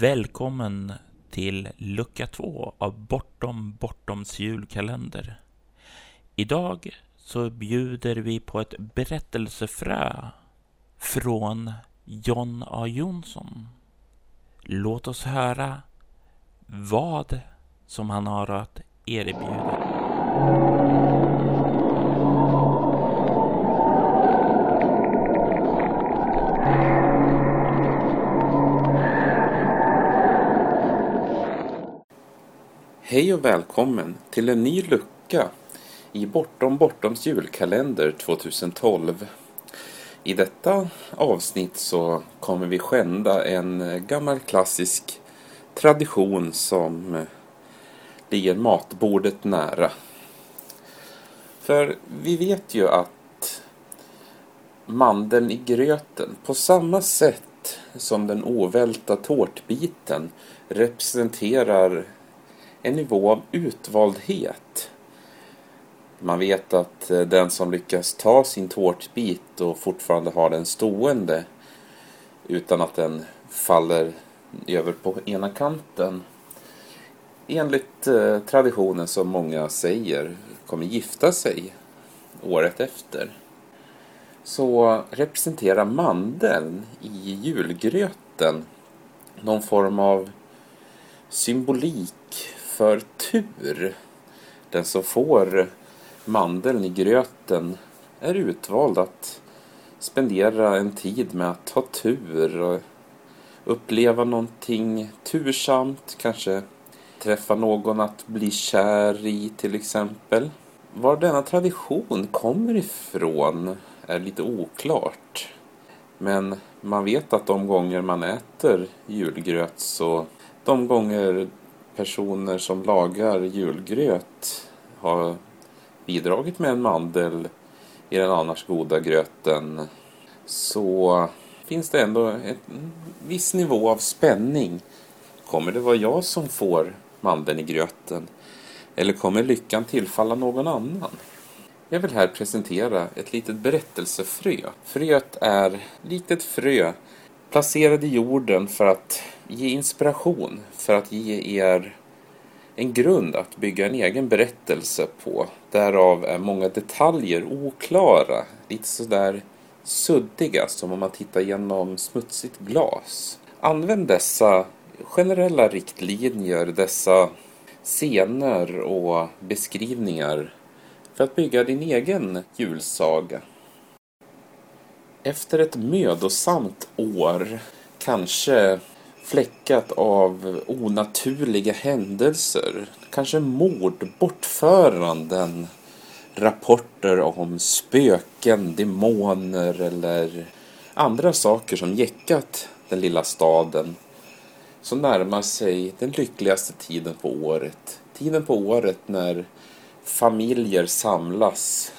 Välkommen till lucka två av Bortom Bortoms julkalender. Idag så bjuder vi på ett berättelsefrö från John A Jonsson. Låt oss höra vad som han har att erbjuda. Hej och välkommen till en ny lucka i Bortom Bortoms julkalender 2012. I detta avsnitt så kommer vi skända en gammal klassisk tradition som ligger matbordet nära. För vi vet ju att mandeln i gröten på samma sätt som den ovälta tårtbiten representerar en nivå av utvaldhet. Man vet att eh, den som lyckas ta sin tårtbit och fortfarande har den stående utan att den faller över på ena kanten enligt eh, traditionen som många säger kommer gifta sig året efter så representerar mandeln i julgröten någon form av symbolik för tur. Den som får mandeln i gröten är utvald att spendera en tid med att ha tur och uppleva någonting tursamt, kanske träffa någon att bli kär i till exempel. Var denna tradition kommer ifrån är lite oklart. Men man vet att de gånger man äter julgröt så de gånger personer som lagar julgröt har bidragit med en mandel i den annars goda gröten så finns det ändå en viss nivå av spänning. Kommer det vara jag som får mandeln i gröten? Eller kommer lyckan tillfalla någon annan? Jag vill här presentera ett litet berättelsefrö. Fröet är likt ett frö placerad i jorden för att ge inspiration, för att ge er en grund att bygga en egen berättelse på. Därav är många detaljer oklara, lite sådär suddiga som om man tittar genom smutsigt glas. Använd dessa generella riktlinjer, dessa scener och beskrivningar för att bygga din egen julsaga. Efter ett mödosamt år, kanske fläckat av onaturliga händelser, kanske mord, bortföranden, rapporter om spöken, demoner eller andra saker som jäckat den lilla staden. Så närmar sig den lyckligaste tiden på året. Tiden på året när familjer samlas,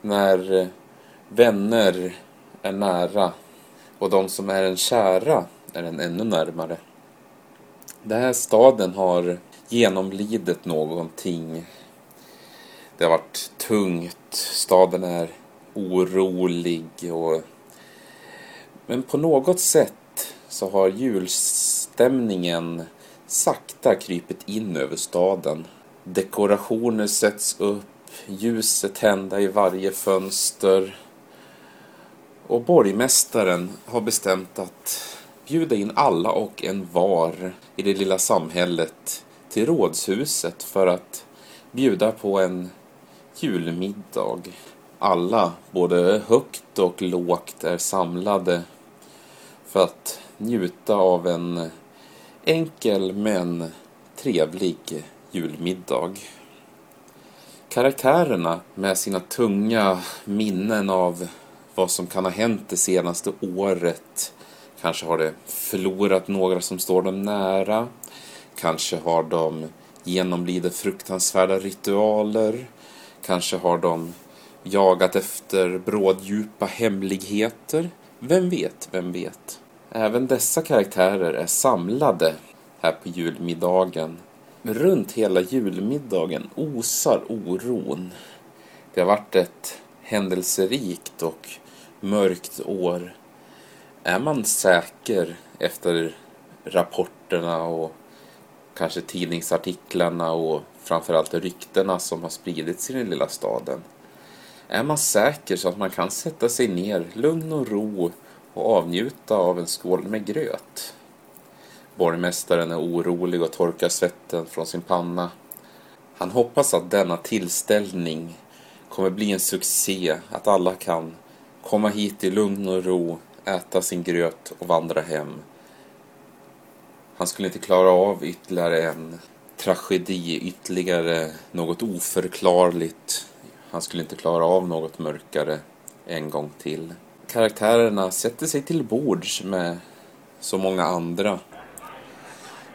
när vänner är nära och de som är en kära är den ännu närmare. Den här staden har genomlidit någonting. Det har varit tungt, staden är orolig och men på något sätt så har julstämningen sakta krypit in över staden. Dekorationer sätts upp, ljus är tända i varje fönster. Och borgmästaren har bestämt att bjuda in alla och en var i det lilla samhället till rådshuset för att bjuda på en julmiddag. Alla, både högt och lågt, är samlade för att njuta av en enkel men trevlig julmiddag. Karaktärerna med sina tunga minnen av vad som kan ha hänt det senaste året Kanske har de förlorat några som står dem nära. Kanske har de genomlidit fruktansvärda ritualer. Kanske har de jagat efter bråddjupa hemligheter. Vem vet, vem vet? Även dessa karaktärer är samlade här på julmiddagen. Runt hela julmiddagen osar oron. Det har varit ett händelserikt och mörkt år är man säker efter rapporterna och kanske tidningsartiklarna och framförallt ryktena som har spridits i den lilla staden. Är man säker så att man kan sätta sig ner, lugn och ro och avnjuta av en skål med gröt? Borgmästaren är orolig och torkar svetten från sin panna. Han hoppas att denna tillställning kommer bli en succé, att alla kan komma hit i lugn och ro, äta sin gröt och vandra hem. Han skulle inte klara av ytterligare en tragedi, ytterligare något oförklarligt. Han skulle inte klara av något mörkare en gång till. Karaktärerna sätter sig till bords med så många andra.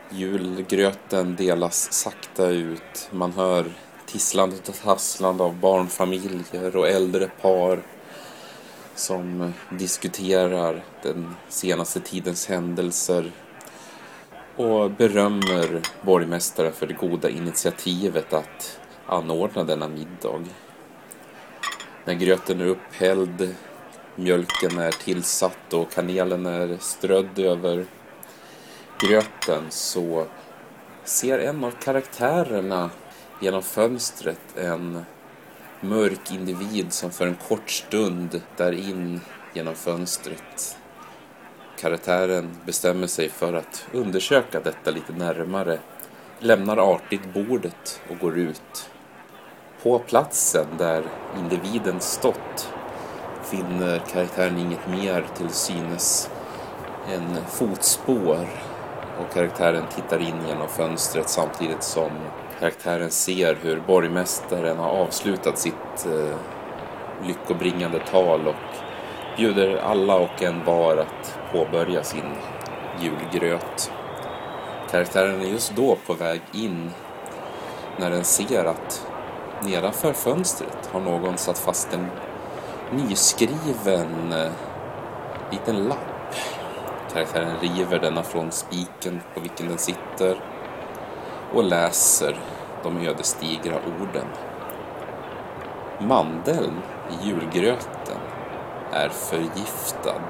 Julgröten delas sakta ut. Man hör tisslandet och tasslandet av barnfamiljer och äldre par som diskuterar den senaste tidens händelser och berömmer borgmästaren för det goda initiativet att anordna denna middag. När gröten är upphälld, mjölken är tillsatt och kanelen är strödd över gröten så ser en av karaktärerna genom fönstret en mörk individ som för en kort stund där in genom fönstret. Karaktären bestämmer sig för att undersöka detta lite närmare, lämnar artigt bordet och går ut. På platsen där individen stått finner karaktären inget mer till synes än fotspår och karaktären tittar in genom fönstret samtidigt som karaktären ser hur borgmästaren har avslutat sitt eh, lyckobringande tal och bjuder alla och en var att påbörja sin julgröt. Karaktären är just då på väg in när den ser att nedanför fönstret har någon satt fast en nyskriven eh, liten lapp. Karaktären river denna från spiken på vilken den sitter och läser de ödesdigra orden. Mandeln i julgröten är förgiftad.